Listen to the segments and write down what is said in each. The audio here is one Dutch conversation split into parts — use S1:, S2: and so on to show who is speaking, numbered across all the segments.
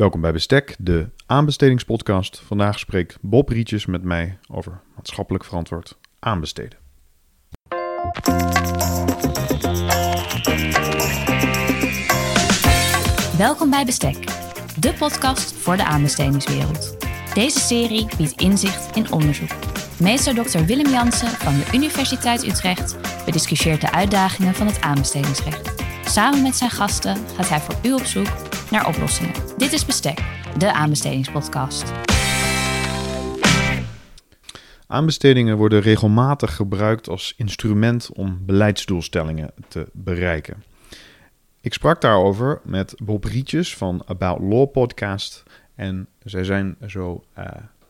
S1: Welkom bij Bestek, de aanbestedingspodcast. Vandaag spreekt Bob Rietjes met mij over maatschappelijk verantwoord aanbesteden.
S2: Welkom bij Bestek, de podcast voor de aanbestedingswereld. Deze serie biedt inzicht in onderzoek. Meester Dr. Willem Jansen van de Universiteit Utrecht bediscussieert de uitdagingen van het aanbestedingsrecht. Samen met zijn gasten gaat hij voor u op zoek naar oplossingen. Dit is Bestek, de aanbestedingspodcast.
S1: Aanbestedingen worden regelmatig gebruikt als instrument om beleidsdoelstellingen te bereiken. Ik sprak daarover met Bob Rietjes van About Law Podcast. En zij zijn zo uh,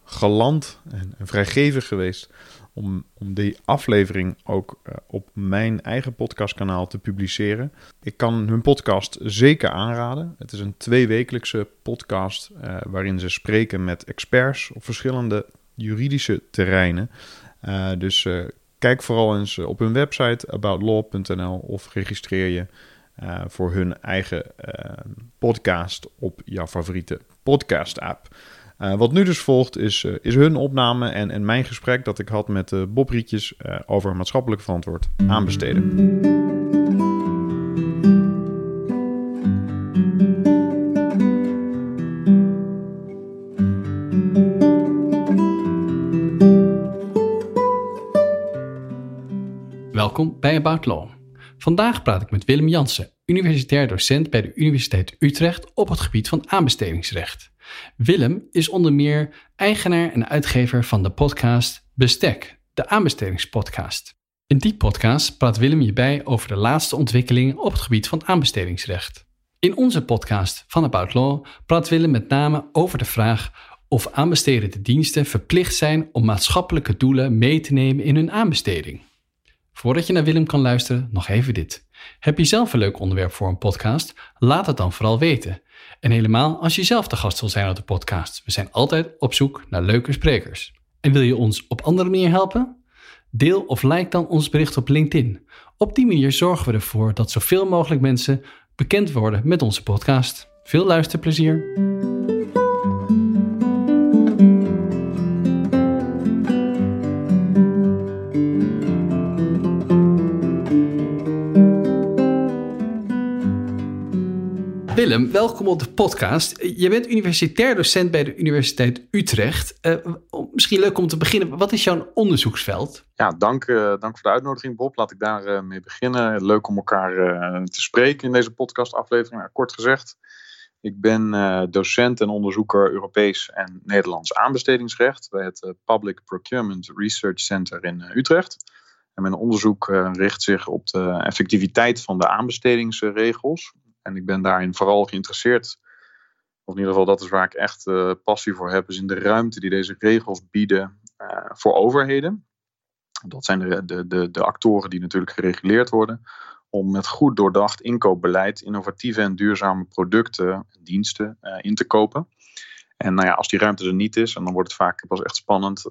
S1: galant en, en vrijgevig geweest om, om die aflevering ook uh, op mijn eigen podcastkanaal te publiceren. Ik kan hun podcast zeker aanraden. Het is een tweewekelijkse podcast uh, waarin ze spreken met experts op verschillende juridische terreinen. Uh, dus kijk vooral eens op hun website aboutlaw.nl of registreer je voor hun eigen podcast op jouw favoriete podcast-app. Uh, wat nu dus volgt is, uh, is hun opname en, en mijn gesprek dat ik had met uh, Bob Rietjes over maatschappelijk verantwoord aanbesteden.
S3: Welkom bij About Law. Vandaag praat ik met Willem Jansen, universitair docent bij de Universiteit Utrecht op het gebied van aanbestedingsrecht. Willem is onder meer eigenaar en uitgever van de podcast Bestek, de aanbestedingspodcast. In die podcast praat Willem je bij over de laatste ontwikkelingen op het gebied van aanbestedingsrecht. In onze podcast van About Law praat Willem met name over de vraag of aanbestedende diensten verplicht zijn om maatschappelijke doelen mee te nemen in hun aanbesteding. Voordat je naar Willem kan luisteren, nog even dit. Heb je zelf een leuk onderwerp voor een podcast? Laat het dan vooral weten. En helemaal als je zelf de gast wil zijn op de podcast. We zijn altijd op zoek naar leuke sprekers. En wil je ons op andere manier helpen? Deel of like dan ons bericht op LinkedIn. Op die manier zorgen we ervoor dat zoveel mogelijk mensen bekend worden met onze podcast. Veel luisterplezier! Willem, welkom op de podcast. Je bent universitair docent bij de Universiteit Utrecht. Uh, misschien leuk om te beginnen. Wat is jouw onderzoeksveld?
S4: Ja, dank, uh, dank voor de uitnodiging, Bob. Laat ik daar uh, mee beginnen. Leuk om elkaar te spreken in deze podcastaflevering. kort gezegd, ik ben docent en onderzoeker Europees en Nederlands aanbestedingsrecht bij het Public Procurement Research Center in Utrecht. En mijn onderzoek richt zich op de effectiviteit van de aanbestedingsregels. En ik ben daarin vooral geïnteresseerd, of in ieder geval dat is waar ik echt uh, passie voor heb, is in de ruimte die deze regels bieden uh, voor overheden. Dat zijn de, de, de, actoren die natuurlijk gereguleerd worden. Om met goed doordacht inkoopbeleid innovatieve en duurzame producten en diensten uh, in te kopen. En nou ja, als die ruimte er niet is, en dan wordt het vaak pas echt spannend,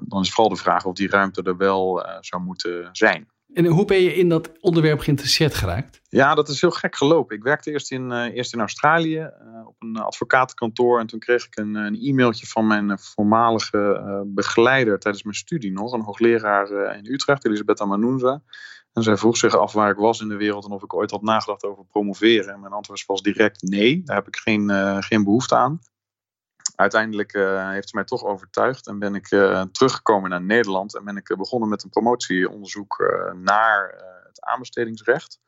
S4: dan is vooral de vraag of die ruimte er wel zou moeten zijn.
S3: En hoe ben je in dat onderwerp geïnteresseerd geraakt?
S4: Ja, dat is heel gek gelopen. Ik werkte eerst in, uh, eerst in Australië uh, op een advocatenkantoor. En toen kreeg ik een, een e-mailtje van mijn voormalige uh, begeleider tijdens mijn studie nog. Een hoogleraar in Utrecht, Elisabeth Amanunza. En zij vroeg zich af waar ik was in de wereld en of ik ooit had nagedacht over promoveren. En mijn antwoord was direct nee, daar heb ik geen, geen behoefte aan uiteindelijk uh, heeft ze mij toch overtuigd en ben ik uh, teruggekomen naar Nederland en ben ik uh, begonnen met een promotieonderzoek naar het aanbestedingsrecht.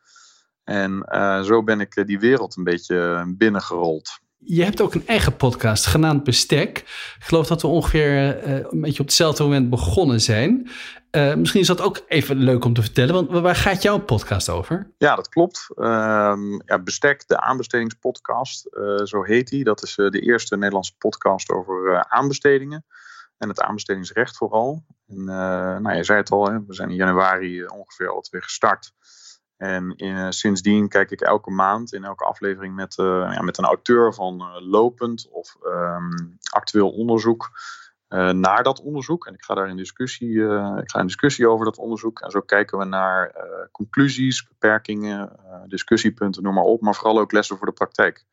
S4: En zo ben ik die wereld een beetje binnengerold.
S3: Je hebt ook een eigen podcast genaamd Bestek. Ik geloof dat we ongeveer een beetje op hetzelfde moment begonnen zijn. Uh, misschien is dat ook even leuk om te vertellen, want waar gaat jouw podcast over?
S4: Ja, dat klopt. Uh, ja, Bestek, de aanbestedingspodcast, uh, zo heet die. Dat is de eerste Nederlandse podcast over aanbestedingen en het aanbestedingsrecht vooral. En, nou, je zei het al, hè, we zijn in januari ongeveer al twee gestart. En in, sindsdien kijk ik elke maand in elke aflevering met, ja, met een auteur van lopend of um, actueel onderzoek uh, naar dat onderzoek. En ik ga daar in discussie, ik ga in discussie over dat onderzoek. En zo kijken we naar conclusies, beperkingen, discussiepunten, noem maar op. Maar vooral ook lessen voor de praktijk.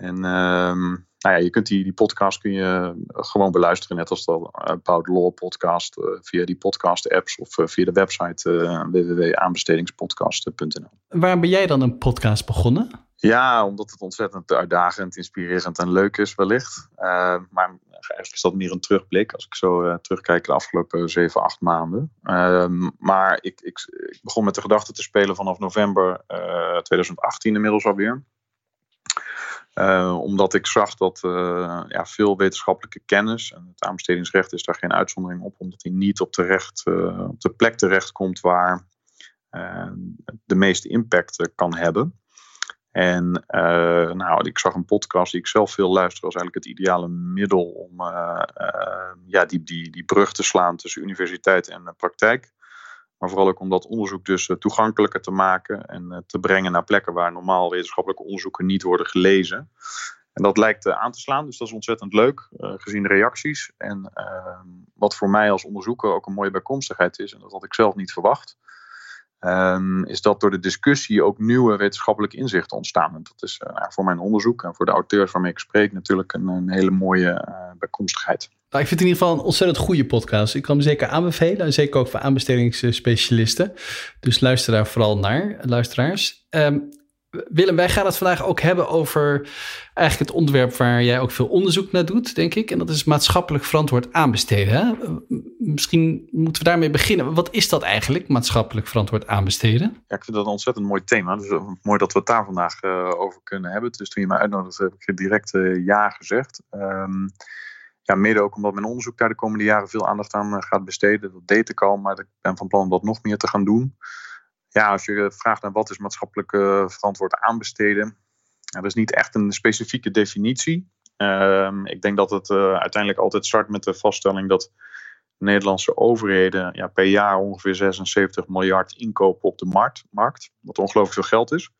S4: En ehm, nou ja, je kunt die, die podcast kun je gewoon beluisteren, net als de About Law podcast, via die podcast apps of via de website www.aanbestedingspodcast.nl.
S3: Waar ben jij dan een podcast begonnen?
S4: Ja, omdat het ontzettend uitdagend, inspirerend en leuk is wellicht. Uh, maar eigenlijk is dat meer een terugblik als ik zo uh, terugkijk de afgelopen 7, 8 maanden. Uh, maar ik, ik, ik, begon met de gedachte te spelen vanaf november 2018 inmiddels alweer. Omdat ik zag dat ja, veel wetenschappelijke kennis, en het aanbestedingsrecht is daar geen uitzondering op, omdat hij niet op de, recht, op de plek terechtkomt waar de meeste impact kan hebben. En nou, ik zag een podcast die ik zelf veel luister als eigenlijk het ideale middel om ja, die, die, die brug te slaan tussen universiteit en praktijk. Maar vooral ook om dat onderzoek dus toegankelijker te maken en te brengen naar plekken waar normaal wetenschappelijke onderzoeken niet worden gelezen. En dat lijkt aan te slaan, dus dat is ontzettend leuk, gezien de reacties. En ehm, wat voor mij als onderzoeker ook een mooie bijkomstigheid is, en dat had ik zelf niet verwacht, Um, is dat door de discussie ook nieuwe wetenschappelijke inzichten ontstaan. En dat is uh, voor mijn onderzoek en voor de auteurs waarmee ik spreek natuurlijk een, een hele mooie uh, bijkomstigheid.
S3: Nou, ik vind het in ieder geval een ontzettend goede podcast. Ik kan hem zeker aanbevelen. En zeker ook voor aanbestedingsspecialisten. Dus luister daar vooral naar, luisteraars. Um, Willem, wij gaan het vandaag ook hebben over eigenlijk het onderwerp waar jij ook veel onderzoek naar doet, denk ik. En dat is maatschappelijk verantwoord aanbesteden. Misschien moeten we daarmee beginnen. Wat is dat eigenlijk, maatschappelijk verantwoord aanbesteden?
S4: Ja, ik vind dat een ontzettend mooi thema. Dus uh, mooi dat we het daar vandaag uh, over kunnen hebben. Dus toen je mij uitnodigde, heb ik direct uh, ja gezegd. Um, ja, mede ook omdat mijn onderzoek daar de komende jaren veel aandacht aan gaat besteden. Dat deed ik al, maar ik ben van plan om dat nog meer te gaan doen ja, als je vraagt naar wat is maatschappelijk uh, verantwoord aanbesteden, dat is niet echt een specifieke definitie. Uh, ik denk dat het uh, uiteindelijk altijd start met de vaststelling dat Nederlandse overheden ja, per jaar ongeveer 76 miljard inkopen op de markt, markt wat ongelooflijk veel geld is.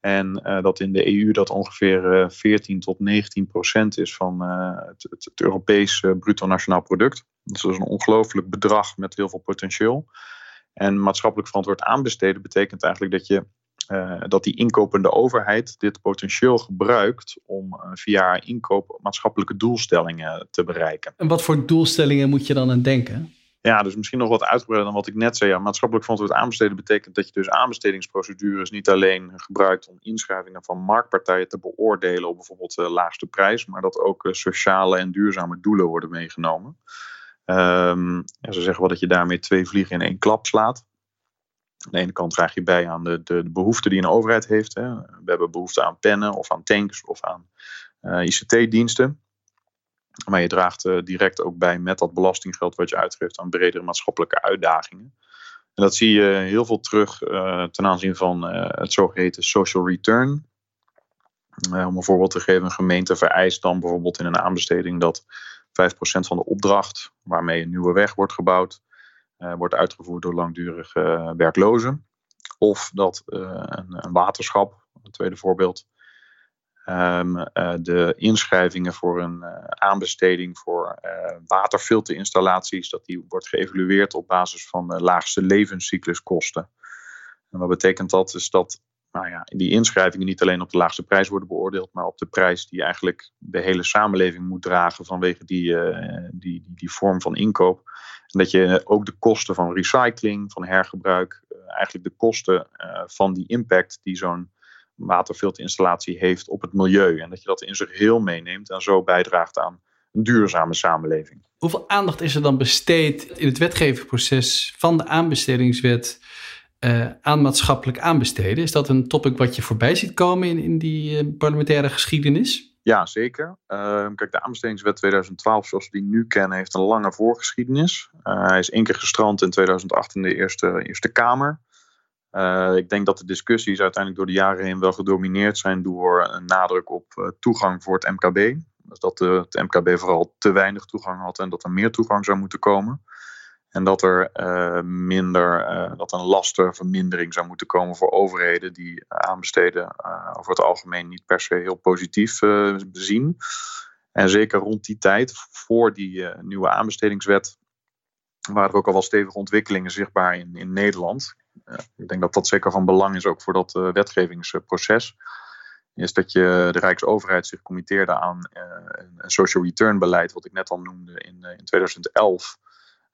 S4: En dat in de EU dat ongeveer 14 tot 19 procent is van het, het, het Europees bruto nationaal product. Dus dat is een ongelooflijk bedrag met heel veel potentieel. En maatschappelijk verantwoord aanbesteden betekent eigenlijk dat je uh, dat die inkopende overheid dit potentieel gebruikt om uh, via inkoop maatschappelijke doelstellingen te bereiken.
S3: En wat voor doelstellingen moet je dan aan denken?
S4: Ja, dus misschien nog wat uitgebreider dan wat ik net zei. Ja, maatschappelijk verantwoord aanbesteden betekent dat je dus aanbestedingsprocedures niet alleen gebruikt om inschrijvingen van marktpartijen te beoordelen op bijvoorbeeld de laagste prijs, maar dat ook sociale en duurzame doelen worden meegenomen. Um, ze zeggen wel dat je daarmee twee vliegen in één klap slaat. Aan de ene kant draag je bij aan de, de, de behoefte die een overheid heeft. Hè. We hebben behoefte aan pennen of aan tanks of aan uh, ICT-diensten. Maar je draagt uh, direct ook bij met dat belastinggeld wat je uitgeeft aan bredere maatschappelijke uitdagingen. En dat zie je heel veel terug uh, ten aanzien van het zogeheten social return. om een voorbeeld te geven, een gemeente vereist dan bijvoorbeeld in een aanbesteding dat 5% van de opdracht waarmee een nieuwe weg wordt gebouwd, uh, wordt uitgevoerd door langdurige werklozen. Of dat uh, een, een, waterschap, een tweede voorbeeld, um, de inschrijvingen voor een aanbesteding voor waterfilterinstallaties, dat die wordt geëvalueerd op basis van de laagste levenscycluskosten. En wat betekent dat? Is dat nou ja, die inschrijvingen niet alleen op de laagste prijs worden beoordeeld, maar op de prijs die eigenlijk de hele samenleving moet dragen vanwege die, uh, die, die, vorm van inkoop. En dat je ook de kosten van recycling, van hergebruik, uh, eigenlijk de kosten uh, van die impact die zo'n waterfilterinstallatie heeft op het milieu. En dat je dat in zich heel meeneemt en zo bijdraagt aan een duurzame samenleving.
S3: Hoeveel aandacht is er dan besteed in het wetgevingsproces van de aanbestedingswet? Uh, aan maatschappelijk aanbesteden. Is dat een topic wat je voorbij ziet komen in, in die uh, parlementaire geschiedenis?
S4: Ja, zeker. Uh, kijk, de aanbestedingswet 2012, zoals we die nu kennen, heeft een lange voorgeschiedenis. hij is één keer gestrand in 2008 in de Eerste, eerste Kamer. ik denk dat de discussies uiteindelijk door de jaren heen wel gedomineerd zijn door een nadruk op toegang voor het MKB. Dus dat het MKB vooral te weinig toegang had en dat er meer toegang zou moeten komen. En dat er uh, minder, uh, dat een lastenvermindering zou moeten komen voor overheden die aanbesteden uh, over het algemeen niet per se heel positief zien. En zeker rond die tijd, voor die nieuwe aanbestedingswet, waren er ook al wel stevige ontwikkelingen zichtbaar in, in Nederland. ik denk dat dat zeker van belang is ook voor dat wetgevingsproces. is dat je de Rijksoverheid zich committeerde aan een social return beleid, wat ik net al noemde in, in 2011.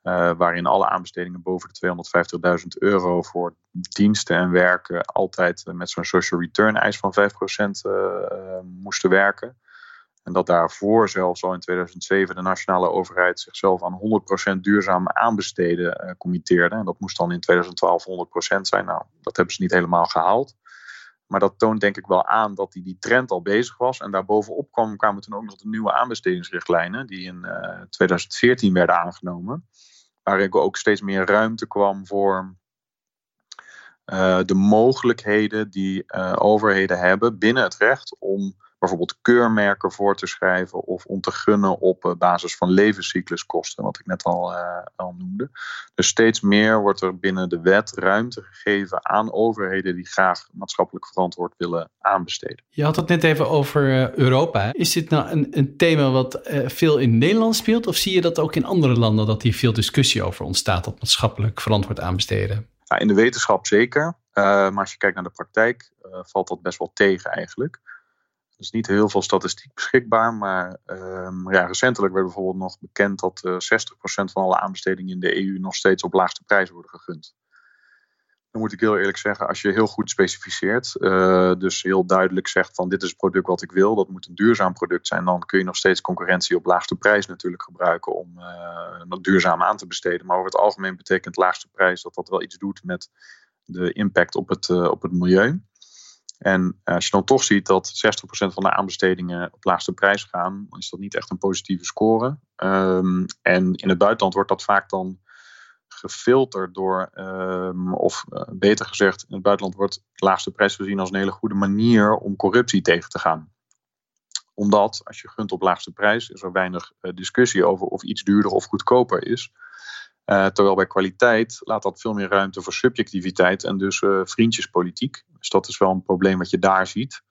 S4: Waarin alle aanbestedingen boven de 250.000 euro voor diensten en werken altijd met zo'n social return eis van 5% moesten werken. En dat daarvoor zelfs al in 2007 de nationale overheid zichzelf aan 100% duurzaam aanbesteden uh, committeerde. En dat moest dan in 2012 100% zijn. Nou, dat hebben ze niet helemaal gehaald. Maar dat toont denk ik wel aan dat die, die trend al bezig was. En daarbovenop kwam, kwamen toen ook nog de nieuwe aanbestedingsrichtlijnen, die in uh, eh, 2014 werden aangenomen. Waarin ook steeds meer ruimte kwam voor uh, de mogelijkheden die overheden hebben binnen het recht om bijvoorbeeld keurmerken voor te schrijven of om te gunnen op eh, basis van levenscycluskosten, wat ik net al, uh, al noemde. Dus steeds meer wordt er binnen de wet ruimte gegeven aan overheden die graag maatschappelijk verantwoord willen aanbesteden.
S3: Je had het net even over eh, Europa. Is dit nou een, een thema wat veel in Nederland speelt, of zie je dat ook in andere landen dat hier veel discussie over ontstaat op maatschappelijk verantwoord aanbesteden?
S4: Ja, in de wetenschap zeker. maar als je kijkt naar de praktijk, valt dat best wel tegen eigenlijk. Is niet heel veel statistiek beschikbaar, maar um, ja, recentelijk werd bijvoorbeeld nog bekend dat uh, eh, 60% van alle aanbestedingen in de EU nog steeds op laagste prijs worden gegund. Dan moet ik heel eerlijk zeggen, als je heel goed specificeert, uh, dus heel duidelijk zegt van dit is het product wat ik wil, dat moet een duurzaam product zijn, dan kun je nog steeds concurrentie op laagste prijs natuurlijk gebruiken om uh, dat duurzaam aan te besteden. Maar over het algemeen betekent laagste prijs dat dat wel iets doet met de impact op het, op het milieu. En als je dan toch ziet dat 60% van de aanbestedingen op laagste prijs gaan, dan is dat niet echt een positieve score. Um, en in het buitenland wordt dat vaak dan gefilterd door, um, of uh, beter gezegd, in het buitenland wordt laagste prijs gezien als een hele goede manier om corruptie tegen te gaan. Omdat als je gunt op laagste prijs, is er weinig uh, discussie over of iets duurder of goedkoper is. Uh, terwijl bij kwaliteit laat dat veel meer ruimte voor subjectiviteit en dus uh, vriendjespolitiek. Dus dat is wel een probleem wat je daar ziet.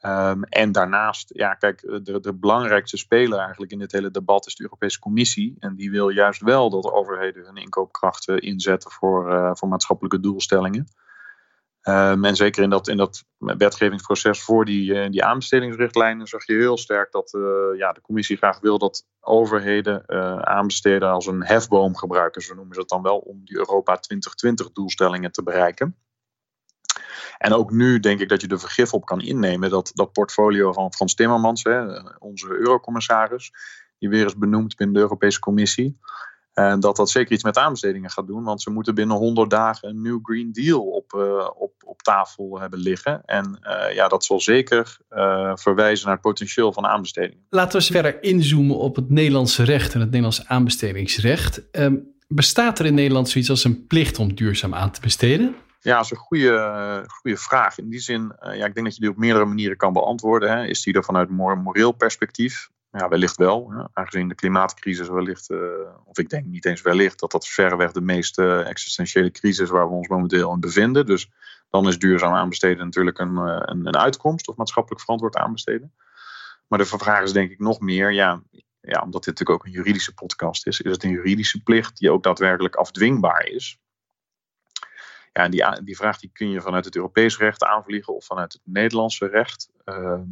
S4: Um, en daarnaast, ja, kijk, de, de, belangrijkste speler eigenlijk in dit hele debat is de Europese Commissie. En die wil juist wel dat overheden hun inkoopkrachten inzetten voor, voor maatschappelijke doelstellingen. Um, en zeker in dat, in dat wetgevingsproces voor die, uh, die aanbestedingsrichtlijnen zag je heel sterk dat uh, ja, de commissie graag wil dat overheden aanbesteden als een hefboom gebruiken, zo noemen ze het dan wel, om die Europa 2020 doelstellingen te bereiken. En ook nu denk ik dat je er vergif op kan innemen dat dat portfolio van Frans Timmermans, hè, onze eurocommissaris, die weer is benoemd binnen de Europese Commissie, en dat dat zeker iets met aanbestedingen gaat doen, want ze moeten binnen 100 dagen een nieuw Green Deal op, uh, op, op tafel hebben liggen. En uh, ja, dat zal zeker uh, verwijzen naar het potentieel van aanbestedingen.
S3: Laten we eens verder inzoomen op het Nederlandse recht en het Nederlandse aanbestedingsrecht. Um, bestaat er in Nederland zoiets als een plicht om duurzaam aan te besteden?
S4: Ja, dat is een goede, goede vraag. In die zin, ja, ik denk dat je die op meerdere manieren kan beantwoorden. Hè. Is die er vanuit moreel perspectief? Ja, wellicht wel. Ja. Aangezien de klimaatcrisis wellicht, uh, of ik denk niet eens wellicht, dat dat verreweg de meest existentiële crisis waar we ons momenteel in bevinden. Dus dan is duurzaam aanbesteden natuurlijk een, uh, een, een, uitkomst of maatschappelijk verantwoord aanbesteden. Maar de vraag is denk ik nog meer, ja, ja, omdat dit natuurlijk ook een juridische podcast is, is het een juridische plicht die ook daadwerkelijk afdwingbaar is. Ja, en die, die vraag die kun je vanuit het Europees recht aanvliegen of vanuit het Nederlandse recht. Ehm,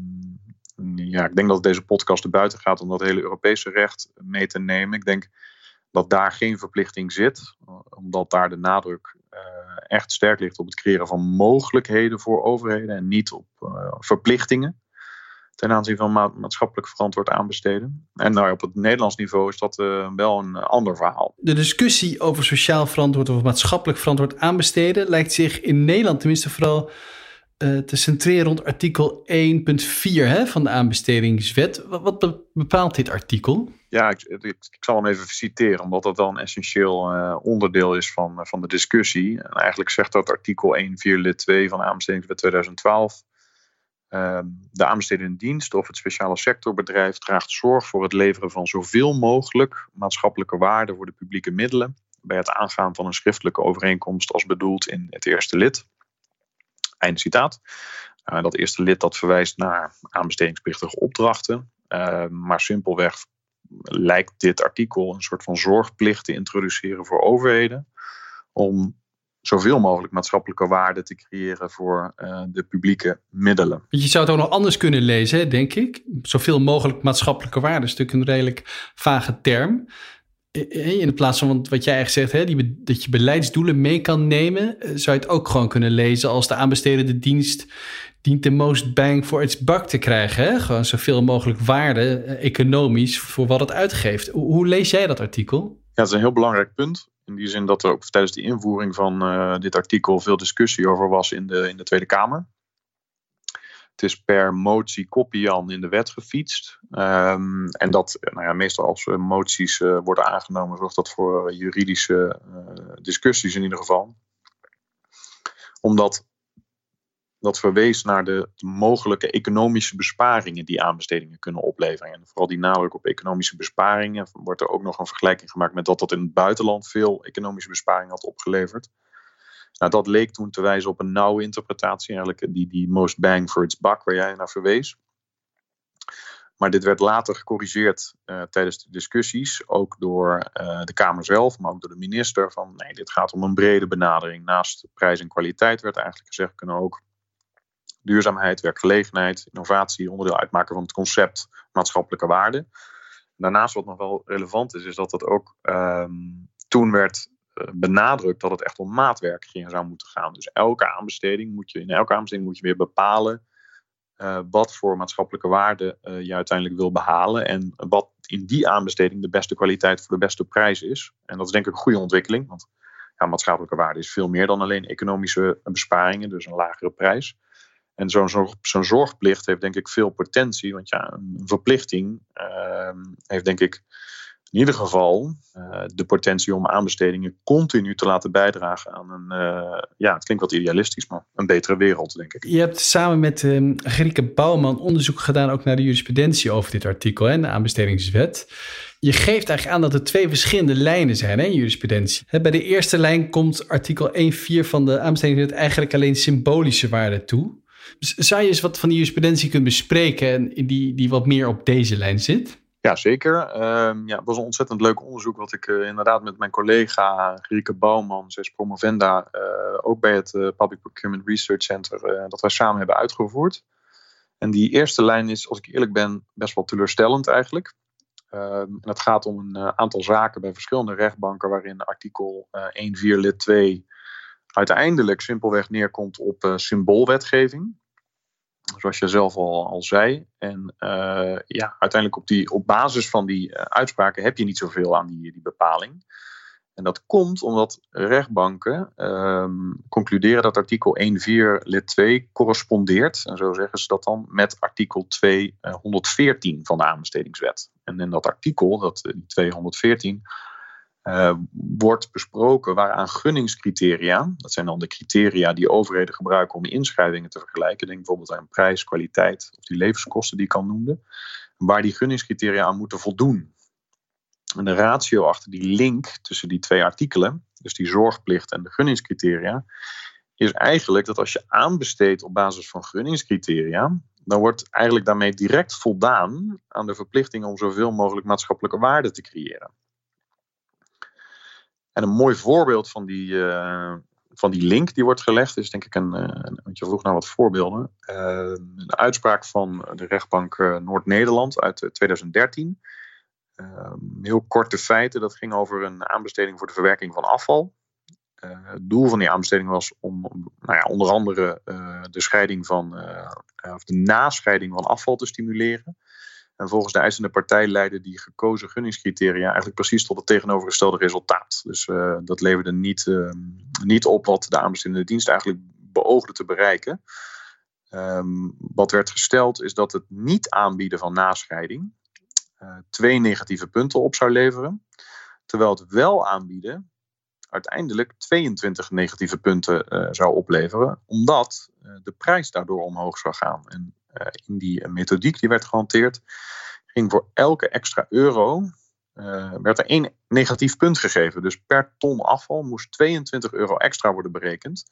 S4: ja, ik denk dat deze podcast er buiten gaat om dat hele Europese recht mee te nemen. Ik denk dat daar geen verplichting zit, omdat daar de nadruk uh, echt sterk ligt op het creëren van mogelijkheden voor overheden en niet op uh, verplichtingen ten aanzien van ma maatschappelijk verantwoord aanbesteden. En nou, op het Nederlands niveau is dat uh, wel een ander verhaal.
S3: De discussie over sociaal verantwoord of maatschappelijk verantwoord aanbesteden lijkt zich in Nederland tenminste vooral uh, te centreren rond artikel 1.4 van de aanbestedingswet. Wat, bepaalt dit artikel?
S4: Ja, ik, ik, zal hem even citeren, omdat dat wel een essentieel uh, onderdeel is van, uh, van de discussie. En eigenlijk zegt dat artikel 1.4 lid 2 van de aanbestedingswet 2012. Ehm, de aanbestedende dienst of het speciale sectorbedrijf draagt zorg voor het leveren van zoveel mogelijk maatschappelijke waarde voor de publieke middelen bij het aangaan van een schriftelijke overeenkomst als bedoeld in het eerste lid. Einde citaat. Uh, dat eerste lid dat verwijst naar aanbestedingsplichtige opdrachten. Uh, maar simpelweg lijkt dit artikel een soort van zorgplicht te introduceren voor overheden. Om zoveel mogelijk maatschappelijke waarde te creëren voor de publieke middelen.
S3: Je zou het ook nog anders kunnen lezen, denk ik. Zoveel mogelijk maatschappelijke waarde is natuurlijk een redelijk vage term. In plaats van wat jij eigenlijk zegt, hè, die, dat je beleidsdoelen mee kan nemen, zou je het ook gewoon kunnen lezen als de aanbestedende dienst dient de most bang for its buck te krijgen. Hè? Gewoon zoveel mogelijk waarde eh, economisch voor wat het uitgeeft. Hoe, lees jij dat artikel?
S4: Ja, dat is een heel belangrijk punt. In die zin dat er ook tijdens de invoering van uh, dit artikel veel discussie over was in de, in de Tweede Kamer. Het is per motie kopiean in de wet gefietst. Um, en dat, nou ja, meestal als moties uh, worden aangenomen, zorgt dat voor juridische discussies in ieder geval. Omdat dat verwees naar de, mogelijke economische besparingen die aanbestedingen kunnen opleveren. En vooral die nadruk op economische besparingen wordt er ook nog een vergelijking gemaakt met dat dat in het buitenland veel economische besparingen had opgeleverd. Nou, dat leek toen te wijzen op een nauwe interpretatie, eigenlijk die, die most bang for its buck, waar jij naar verwees. Maar dit werd later gecorrigeerd uh, tijdens de discussies, ook door uh, de Kamer zelf, maar ook door de minister. Van nee, dit gaat om een brede benadering. Naast prijs en kwaliteit werd eigenlijk gezegd, kunnen ook duurzaamheid, werkgelegenheid, innovatie onderdeel uitmaken van het concept maatschappelijke waarde. Daarnaast wat nog wel relevant is, is dat het ook um, toen werd benadrukt dat het echt om maatwerk ging, zou moeten gaan. Dus elke aanbesteding moet je, in elke aanbesteding moet je weer bepalen uh, wat voor maatschappelijke waarde uh, je uiteindelijk wil behalen en wat in die aanbesteding de beste kwaliteit voor de beste prijs is. En dat is denk ik een goede ontwikkeling, want ja, maatschappelijke waarde is veel meer dan alleen economische besparingen, dus een lagere prijs. En zo'n zorgplicht heeft denk ik veel potentie. Want ja, een verplichting uh, heeft denk ik in ieder geval uh, de potentie om aanbestedingen continu te laten bijdragen aan een, uh, ja, het klinkt wat idealistisch, maar een betere wereld, denk ik.
S3: Je hebt samen met uh, Grieke Bouwman onderzoek gedaan ook naar de jurisprudentie over dit artikel, hè, de aanbestedingswet. Je geeft eigenlijk aan dat er twee verschillende lijnen zijn hè, in jurisprudentie. Bij de eerste lijn komt artikel 1.4 van de aanbestedingswet eigenlijk alleen symbolische waarde toe. Zou je eens wat van die jurisprudentie kunnen bespreken die, die wat meer op deze lijn zit?
S4: Ja, zeker. Um, ja, het was een ontzettend leuk onderzoek wat ik uh, inderdaad met mijn collega Rieke Bouwman, is promovenda, uh, ook bij het uh, Public Procurement Research Center, dat wij samen hebben uitgevoerd. En die eerste lijn is, als ik eerlijk ben, best wel teleurstellend eigenlijk. Ehm, en het gaat om een aantal zaken bij verschillende rechtbanken waarin artikel 1.4 lid 2 uiteindelijk simpelweg neerkomt op symboolwetgeving zoals je zelf al, al zei. En uh, ja, uiteindelijk op, die, op basis van die uh, uitspraken heb je niet zoveel aan die, die bepaling. En dat komt omdat rechtbanken um, concluderen dat artikel 1.4 lid 2 correspondeert, en zo zeggen ze dat dan, met artikel 214 van de aanbestedingswet. En in dat artikel, dat, die 214, uh, wordt besproken waaraan gunningscriteria, dat zijn dan de criteria die overheden gebruiken om inschrijvingen te vergelijken, denk bijvoorbeeld aan prijs, kwaliteit of die levenskosten die ik al noemde, waar die gunningscriteria aan moeten voldoen. En de ratio achter die link tussen die twee artikelen, dus die zorgplicht en de gunningscriteria, is eigenlijk dat als je aanbesteedt op basis van gunningscriteria, dan wordt eigenlijk daarmee direct voldaan aan de verplichting om zoveel mogelijk maatschappelijke waarde te creëren. En een mooi voorbeeld van die, uh, van die link die wordt gelegd is denk ik een, uh, want je vroeg naar wat voorbeelden, uh, een uitspraak van de rechtbank Noord-Nederland uit 2013. heel korte feiten, dat ging over een aanbesteding voor de verwerking van afval. het doel van die aanbesteding was om nou ja, onder andere de scheiding van, of de nascheiding van afval te stimuleren. En volgens de eisende partij leidden die gekozen gunningscriteria eigenlijk precies tot het tegenovergestelde resultaat. Dus uh, dat leverde niet, uh, niet op wat de aanbestedende dienst eigenlijk beoogde te bereiken. Um, wat werd gesteld is dat het niet aanbieden van nascheiding uh, twee negatieve punten op zou leveren. Terwijl het wel aanbieden uiteindelijk 22 negatieve punten zou opleveren, omdat de prijs daardoor omhoog zou gaan. En eh, in die methodiek die werd gehanteerd, ging voor elke extra euro uh, werd er één negatief punt gegeven. Dus per ton afval moest 22 euro extra worden berekend.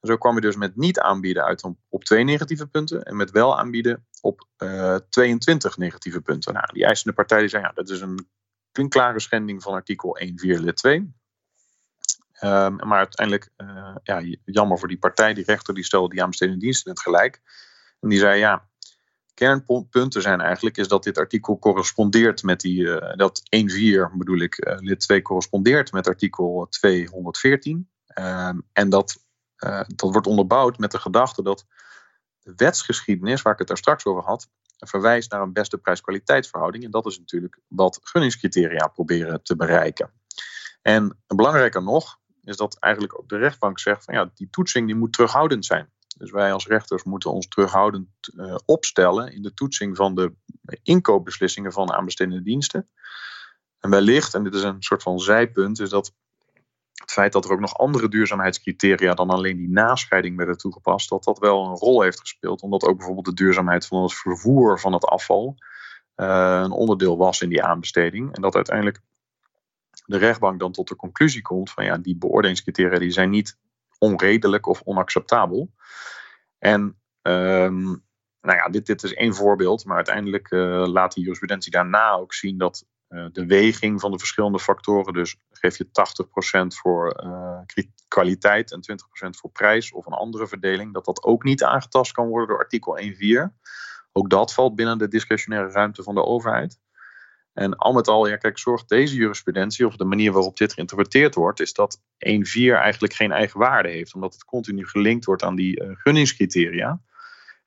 S4: En zo kwam je dus met niet aanbieden uit op twee negatieve punten en met wel aanbieden op uh, 22 negatieve punten. Nou, die eisende partij die zei ja, dat is een klinkklare schending van artikel 1.4 lid 2. Ehm, maar uiteindelijk, ja, jammer voor die partij, die rechter, die stelde die aanbestedende diensten net gelijk. En die zei, ja, kernpunten zijn eigenlijk is dat dit artikel correspondeert met die, uh, dat 1.4 bedoel ik, uh, lid 2 correspondeert met artikel 214. Ehm, en dat, dat wordt onderbouwd met de gedachte dat de wetsgeschiedenis, waar ik het daar straks over had, verwijst naar een beste prijs-kwaliteitsverhouding. En dat is natuurlijk wat gunningscriteria proberen te bereiken. En belangrijker nog is dat eigenlijk ook de rechtbank zegt van ja, die toetsing die moet terughoudend zijn. Dus wij als rechters moeten ons terughoudend uh, opstellen in de toetsing van de inkoopbeslissingen van aanbestedende diensten. En wellicht, en dit is een soort van zijpunt, is dat het feit dat er ook nog andere duurzaamheidscriteria dan alleen die nascheiding werden toegepast, dat dat wel een rol heeft gespeeld. Omdat ook bijvoorbeeld de duurzaamheid van het vervoer van het afval uh, een onderdeel was in die aanbesteding. En dat uiteindelijk de rechtbank dan tot de conclusie komt van ja, die beoordelingscriteria die zijn niet onredelijk of onacceptabel. En um, nou ja, dit, dit is één voorbeeld, maar uiteindelijk uh, laat die jurisprudentie daarna ook zien dat uh, de weging van de verschillende factoren, dus geef je 80% voor uh, kwaliteit en 20% voor prijs of een andere verdeling, dat dat ook niet aangetast kan worden door artikel 1.4. Ook dat valt binnen de discretionaire ruimte van de overheid. En al met al, ja, kijk, zorgt deze jurisprudentie, of de manier waarop dit geïnterpreteerd wordt, is dat 1.4 eigenlijk geen eigen waarde heeft, omdat het continu gelinkt wordt aan die uh, gunningscriteria.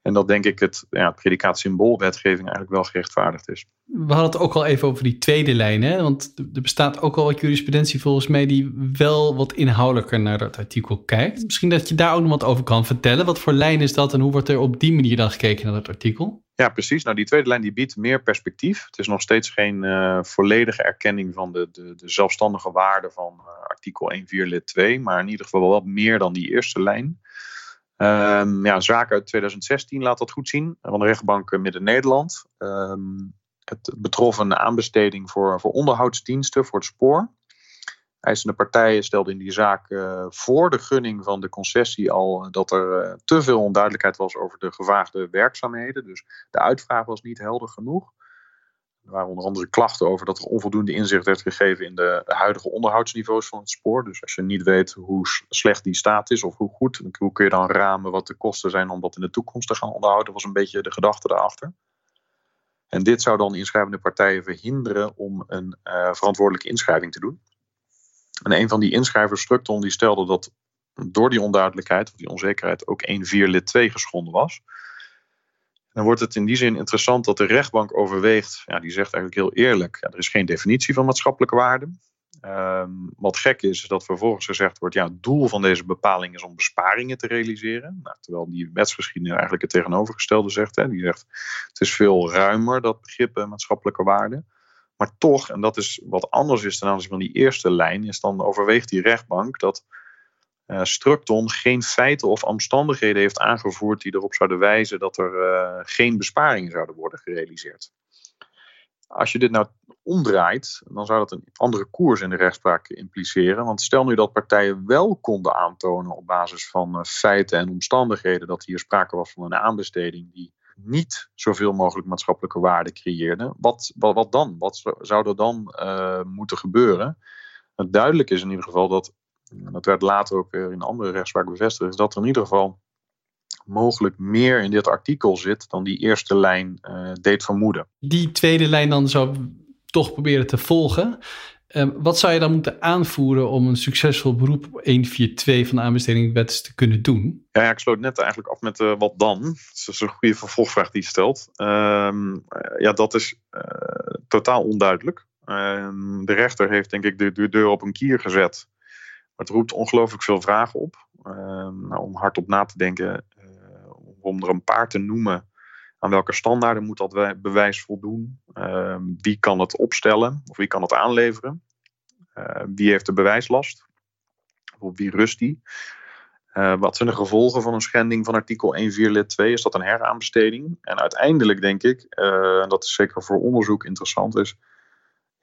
S4: En dat denk ik het, ja, het predicaat symboolwetgeving eigenlijk wel gerechtvaardigd is.
S3: We hadden het ook al even over die tweede lijn, hè? want er bestaat ook al wat jurisprudentie volgens mij die wel wat inhoudelijker naar dat artikel kijkt. Misschien dat je daar ook nog wat over kan vertellen. Wat voor lijn is dat en hoe wordt er op die manier dan gekeken naar dat artikel?
S4: Ja, precies. Nou, die tweede lijn die biedt meer perspectief. Het is nog steeds geen uh, volledige erkenning van de, de, de zelfstandige waarde van uh, artikel 1.4 lid 2, maar in ieder geval wel meer dan die eerste lijn. Um, ja, zaken uit 2016 laat dat goed zien van de rechtbank Midden-Nederland. Um, het betrof een aanbesteding voor, voor onderhoudsdiensten voor het spoor. Eisende partijen stelden in die zaak uh, voor de gunning van de concessie al dat er uh, te veel onduidelijkheid was over de gevraagde werkzaamheden. Dus de uitvraag was niet helder genoeg. Er waren onder andere klachten over dat er onvoldoende inzicht werd gegeven in de huidige onderhoudsniveaus van het spoor. Dus als je niet weet hoe slecht die staat is of hoe goed, hoe kun je dan ramen wat de kosten zijn om dat in de toekomst te gaan onderhouden, was een beetje de gedachte daarachter. En dit zou dan inschrijvende partijen verhinderen om een verantwoordelijke inschrijving te doen. En een van die inschrijvers, Structon, die stelde dat door die onduidelijkheid of die onzekerheid ook 1 4 lid 2 geschonden was. Dan wordt het in die zin interessant dat de rechtbank overweegt, ja, die zegt eigenlijk heel eerlijk, ja, er is geen definitie van maatschappelijke waarde. Um, wat gek is, is dat vervolgens gezegd wordt, ja, het doel van deze bepaling is om besparingen te realiseren. Nou, terwijl die wetsgeschiedenis eigenlijk het tegenovergestelde zegt. Hè. Die zegt, het is veel ruimer, dat begrip maatschappelijke waarde. Maar toch, en dat is wat anders is ten aanzien van die eerste lijn, is dan overweegt die rechtbank dat uh, Structon geen feiten of omstandigheden heeft aangevoerd die erop zouden wijzen dat er uh, geen besparingen zouden worden gerealiseerd. Als je dit nou omdraait, dan zou dat een andere koers in de rechtspraak impliceren. Want stel nu dat partijen wel konden aantonen op basis van uh, feiten en omstandigheden dat hier sprake was van een aanbesteding die niet zoveel mogelijk maatschappelijke waarde creëerde. Wat, wat, wat dan? Wat zou er dan moeten gebeuren? Het duidelijk is in ieder geval dat dat werd later ook weer in andere rechtspraak bevestigd, is dat er in ieder geval mogelijk meer in dit artikel zit dan die eerste lijn uh, deed vermoeden.
S3: Die tweede lijn dan zou toch proberen te volgen. Uh, wat zou je dan moeten aanvoeren om een succesvol beroep op 142 van de aanbestedingwet te kunnen doen?
S4: Ja, ik sloot net eigenlijk af met uh, wat dan. Dat is een goede vervolgvraag die je stelt. Ehm, ja, dat is totaal onduidelijk. Ehm, de rechter heeft denk ik de, de deur op een kier gezet het roept ongelooflijk veel vragen op. Ehm, nou, om hardop na te denken, om er een paar te noemen. Aan welke standaarden moet dat bewijs voldoen? Uh, wie kan het opstellen of wie kan het aanleveren? Uh, wie heeft de bewijslast? Op wie rust die? Eh, wat zijn de gevolgen van een schending van artikel 1.4 lid 2? Is dat een heraanbesteding? En uiteindelijk denk ik, en dat is zeker voor onderzoek interessant, is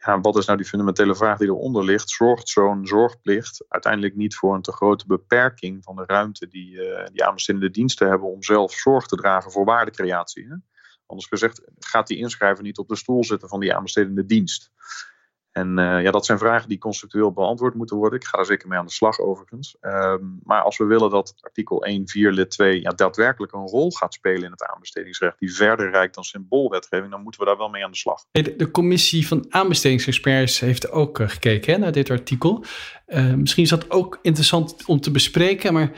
S4: ja, wat is nou die fundamentele vraag die eronder ligt? Zorgt zo'n zorgplicht uiteindelijk niet voor een te grote beperking van de ruimte die, uh, die aanbestedende diensten hebben om zelf zorg te dragen voor waardecreatie? Hè? Anders gezegd, gaat die inschrijver niet op de stoel zitten van die aanbestedende dienst? En uh, ja, dat zijn vragen die conceptueel beantwoord moeten worden. Ik ga er zeker mee aan de slag overigens. Um, maar als we willen dat artikel 1, 4, lid 2 ja, daadwerkelijk een rol gaat spelen in het aanbestedingsrecht, die verder reikt dan symboolwetgeving, dan moeten we daar wel mee aan de slag.
S3: De, commissie van aanbestedingsexperts heeft ook uh, gekeken hè, naar dit artikel. Uh, misschien is dat ook interessant om te bespreken, maar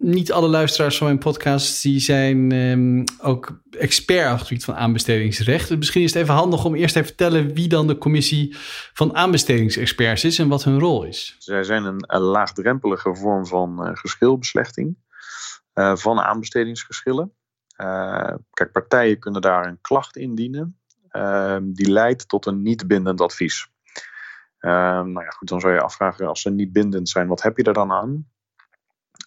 S3: niet alle luisteraars van mijn podcast die zijn um, ook expert op het gebied van aanbestedingsrecht. Dus misschien is het even handig om eerst te vertellen wie dan de commissie van aanbestedingsexperts is en wat hun rol is.
S4: Zij zijn een, laagdrempelige vorm van uh, geschilbeslechting uh, van aanbestedingsgeschillen. Kijk, partijen kunnen daar een klacht indienen. Ehm, die leidt tot een niet bindend advies. Ehm, nou ja, goed, dan zou je afvragen, als ze niet bindend zijn, wat heb je er dan aan?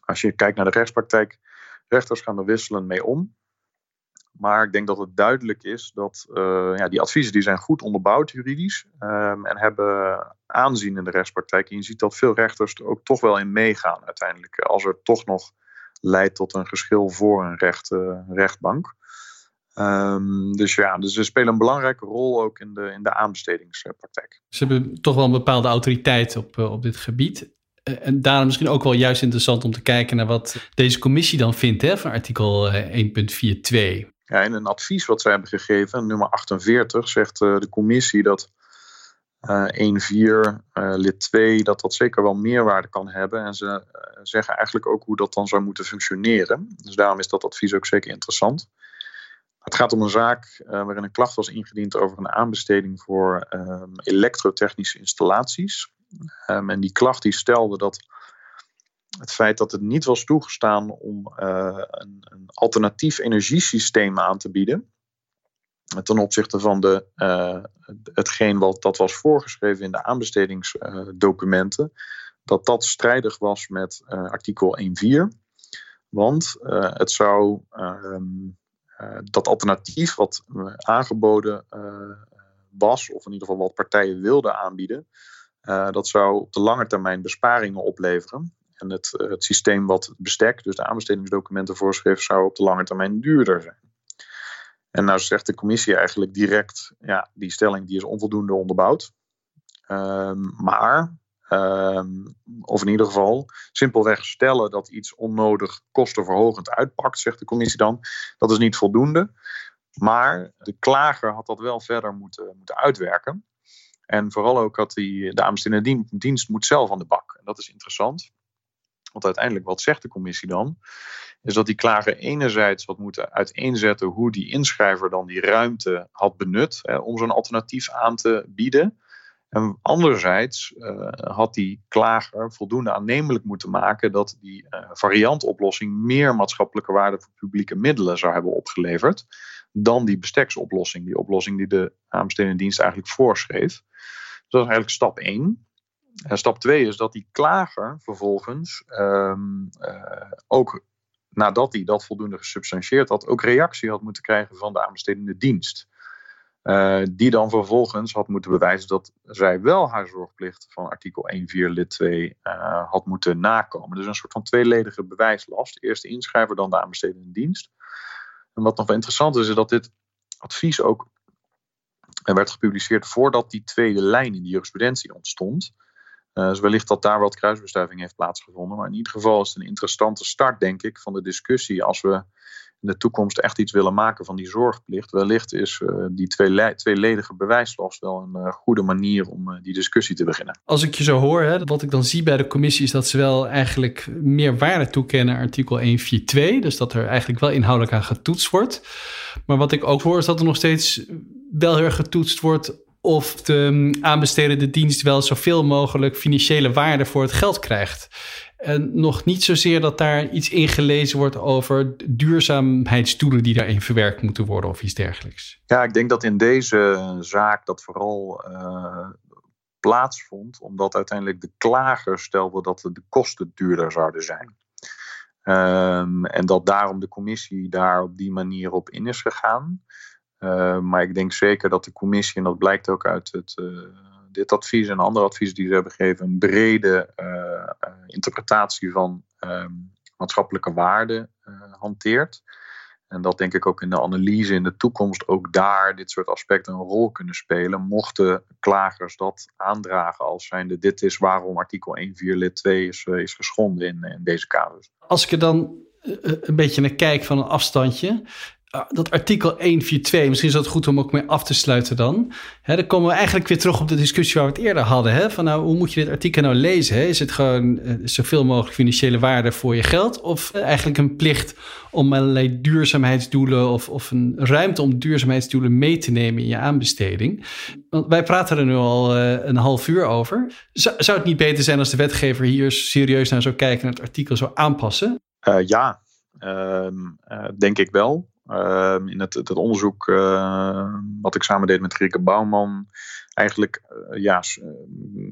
S4: Als je kijkt naar de rechtspraktijk, rechters gaan er wisselend mee om. Maar ik denk dat het duidelijk is dat uh, ja, die adviezen die zijn goed onderbouwd juridisch um, en hebben aanzien in de rechtspraktijk. En je ziet dat veel rechters er ook toch wel in meegaan uiteindelijk. Als er toch nog leidt tot een geschil voor een recht, uh, rechtbank. Um, dus ja, dus ze spelen een belangrijke rol ook in de, in de aanbestedingspraktijk.
S3: Ze hebben toch wel een bepaalde autoriteit op, op dit gebied. En daarom misschien ook wel juist interessant om te kijken naar wat deze commissie dan vindt hè, van artikel 1.42.
S4: Ja, in een advies wat zij hebben gegeven, nummer 48, zegt uh, de commissie dat uh, 1.4 uh, lid 2 dat dat zeker wel meerwaarde kan hebben. En ze zeggen eigenlijk ook hoe dat dan zou moeten functioneren. Dus daarom is dat advies ook zeker interessant. Het gaat om een zaak waarin een klacht was ingediend over een aanbesteding voor um, elektrotechnische installaties. Um, en die klacht die stelde dat het feit dat het niet was toegestaan om uh, een, een, alternatief energiesysteem aan te bieden. Ten opzichte van de, hetgeen wat dat was voorgeschreven in de aanbestedingsdocumenten. Dat dat strijdig was met artikel 1.4. Want het zou um, dat alternatief wat aangeboden was, of in ieder geval wat partijen wilden aanbieden, dat zou op de lange termijn besparingen opleveren. En het, het systeem wat het bestek, dus de aanbestedingsdocumenten voorschrift, zou op de lange termijn duurder zijn. En nou zegt de commissie eigenlijk direct, ja, die stelling die is onvoldoende onderbouwd. Um, maar, um, of in ieder geval, simpelweg stellen dat iets onnodig kostenverhogend uitpakt, zegt de commissie dan, dat is niet voldoende. Maar de klager had dat wel verder moeten, moeten uitwerken. En vooral ook dat die, de aanbestedende dienst moet zelf aan de bak. En dat is interessant. Want uiteindelijk, wat zegt de commissie dan? Is dat die klager enerzijds wat moeten uiteenzetten hoe die inschrijver dan die ruimte had benut hè, om zo'n alternatief aan te bieden. En anderzijds uh, had die klager voldoende aannemelijk moeten maken dat die uh, variantoplossing meer maatschappelijke waarde voor publieke middelen zou hebben opgeleverd dan die besteksoplossing, die oplossing die de aanbestedende dienst eigenlijk voorschreef. Dus dat is eigenlijk stap 1. En stap 2 is dat die klager vervolgens um, uh, ook nadat hij dat voldoende gesubstantieerd had, ook reactie had moeten krijgen van de aanbestedende dienst. Uh, die dan vervolgens had moeten bewijzen dat zij wel haar zorgplicht van artikel 1.4 lid 2 uh, had moeten nakomen. Dus een soort van tweeledige bewijslast. Eerst de inschrijver, dan de aanbestedende dienst. En wat nog wel interessant is, is dat dit advies ook werd gepubliceerd voordat die tweede lijn in de jurisprudentie ontstond. Uh, dus wellicht dat daar wat kruisbestuiving heeft plaatsgevonden. Maar in ieder geval is het een interessante start, denk ik, van de discussie. Als we in de toekomst echt iets willen maken van die zorgplicht. Wellicht is uh, die twee tweeledige bewijslast wel een uh, goede manier om uh, die discussie te beginnen.
S3: Als ik je zo hoor, hè, wat ik dan zie bij de commissie is dat ze wel eigenlijk meer waarde toekennen artikel 142. Dus dat er eigenlijk wel inhoudelijk aan getoetst wordt. Maar wat ik ook hoor is dat er nog steeds wel heel getoetst wordt of de aanbestedende dienst wel zoveel mogelijk financiële waarde voor het geld krijgt. En nog niet zozeer dat daar iets ingelezen wordt over duurzaamheidsdoelen die daarin verwerkt moeten worden of iets dergelijks.
S4: Ja, ik denk dat in deze zaak dat vooral uh, plaatsvond, omdat uiteindelijk de klager stelde dat de kosten duurder zouden zijn. Um, en dat daarom de commissie daar op die manier op in is gegaan. Uh, maar ik denk zeker dat de commissie, en dat blijkt ook uit het, uh, dit advies en andere adviezen die ze hebben gegeven, een brede uh, interpretatie van maatschappelijke waarden hanteert. en dat denk ik ook in de analyse in de toekomst, ook daar dit soort aspecten een rol kunnen spelen. Mochten klagers dat aandragen als zijnde dit is waarom artikel 1.4 lid 2 is, is geschonden in, in deze casus.
S3: Als ik er dan een beetje naar kijk van een afstandje, dat artikel 142, misschien is het goed om ook mee af te sluiten dan. dan komen we eigenlijk weer terug op de discussie waar we het eerder hadden. Van nou, hoe moet je dit artikel nou lezen? Is het gewoon uh, zoveel mogelijk financiële waarde voor je geld? Of uh, eigenlijk een plicht om allerlei duurzaamheidsdoelen of, of een ruimte om duurzaamheidsdoelen mee te nemen in je aanbesteding? Want wij praten er nu al uh, een half uur over. Zou, zou het niet beter zijn als de wetgever hier serieus naar zou kijken en het artikel zou aanpassen?
S4: ja, ehm, denk ik wel. Ehm, in het, onderzoek uh, wat ik samen deed met Rieke Bouwman, eigenlijk uh, ja, uh,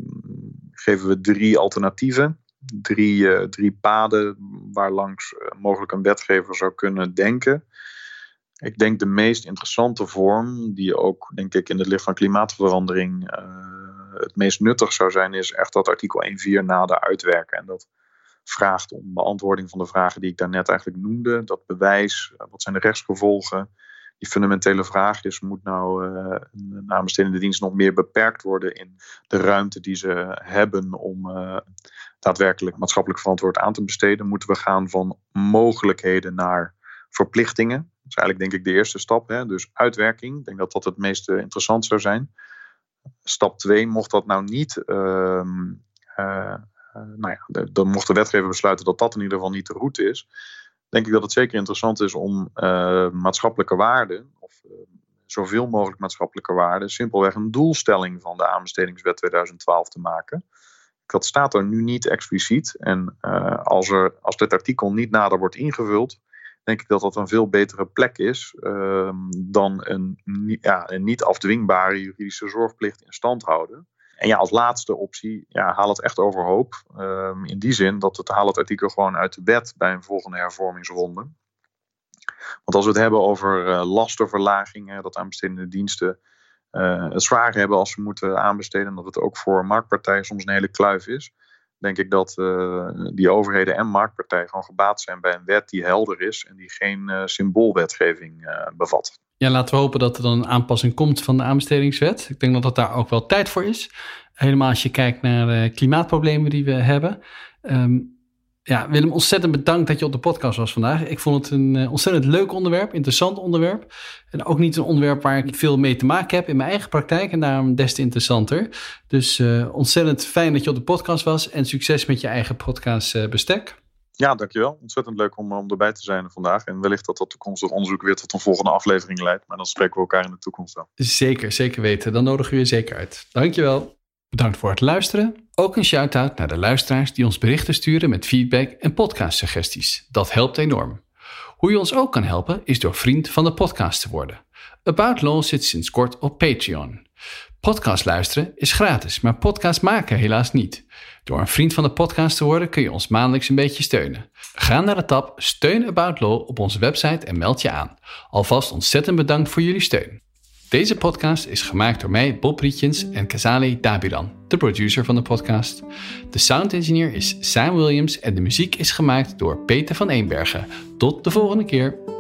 S4: geven we drie alternatieven. Drie, drie paden waar langs mogelijk een wetgever zou kunnen denken. Ik denk de meest interessante vorm, die ook denk ik in het licht van klimaatverandering het meest nuttig zou zijn, is echt dat artikel 1.4 nader uitwerken. En dat vraagt om beantwoording van de vragen die ik daarnet eigenlijk noemde. Dat bewijs, eh, wat zijn de rechtsgevolgen? Die fundamentele vraag is, moet nou uh, een aanbestedende dienst nog meer beperkt worden in de ruimte die ze hebben om uh, daadwerkelijk maatschappelijk verantwoord aan te besteden? Moeten we gaan van mogelijkheden naar verplichtingen? Dat is eigenlijk denk ik de eerste stap. Hè? Dus uitwerking, ik denk dat dat het meest interessant zou zijn. Stap 2, mocht dat nou niet uh, eh, nou ja, dan mocht de wetgever besluiten dat dat in ieder geval niet de route is. Denk ik dat het zeker interessant is om uh, maatschappelijke waarden, of uh, zoveel mogelijk maatschappelijke waarden, simpelweg een doelstelling van de aanbestedingswet 2012 te maken. Dat staat er nu niet expliciet. En als, er, als dit artikel niet nader wordt ingevuld, denk ik dat dat een veel betere plek is uh, dan een, ja, een niet afdwingbare juridische zorgplicht in stand houden. En ja, als laatste optie, ja, haal het echt overhoop. Um, in die zin dat het haal het artikel gewoon uit de wet bij een volgende hervormingsronde. Want als we het hebben over uh, lastenverlaging, dat aanbestedende diensten uh, het zwaar hebben als ze moeten aanbesteden, dat het ook voor marktpartijen soms een hele kluif is, denk ik dat uh, die overheden en marktpartijen gewoon gebaat zijn bij een wet die helder is en die geen symboolwetgeving bevat.
S3: Ja, laten we hopen dat er dan een aanpassing komt van de aanbestedingswet. Ik denk dat dat daar ook wel tijd voor is. Helemaal als je kijkt naar klimaatproblemen die we hebben. Um, ja, Willem, ontzettend bedankt dat je op de podcast was vandaag. Ik vond het een uh, ontzettend leuk onderwerp, interessant onderwerp. En ook niet een onderwerp waar ik veel mee te maken heb in mijn eigen praktijk. En daarom des te interessanter. Dus uh, ontzettend fijn dat je op de podcast was. En succes met je eigen podcast uh, bestek.
S4: Ja, dankjewel. Ontzettend leuk om, om erbij te zijn vandaag. En wellicht dat dat toekomstig onderzoek weer tot een volgende aflevering leidt. Maar dan spreken we elkaar in de toekomst wel.
S3: Zeker, zeker weten. Dan nodigen we je zeker uit. Dankjewel. Bedankt voor het luisteren. Ook een shout-out naar de luisteraars die ons berichten sturen met feedback en podcastsuggesties. Dat helpt enorm. Hoe je ons ook kan helpen is door vriend van de podcast te worden. About Law zit sinds kort op Patreon. Podcast luisteren is gratis, maar podcast maken helaas niet. Door een vriend van de podcast te worden kun je ons maandelijks een beetje steunen. Ga naar de tab Steun About Law op onze website en meld je aan. Alvast ontzettend bedankt voor jullie steun. Deze podcast is gemaakt door mij, Bob Rietjens en Kazali Dabiran, de producer van de podcast. De sound engineer is Sam Williams en de muziek is gemaakt door Peter van Eenbergen. Tot de volgende keer.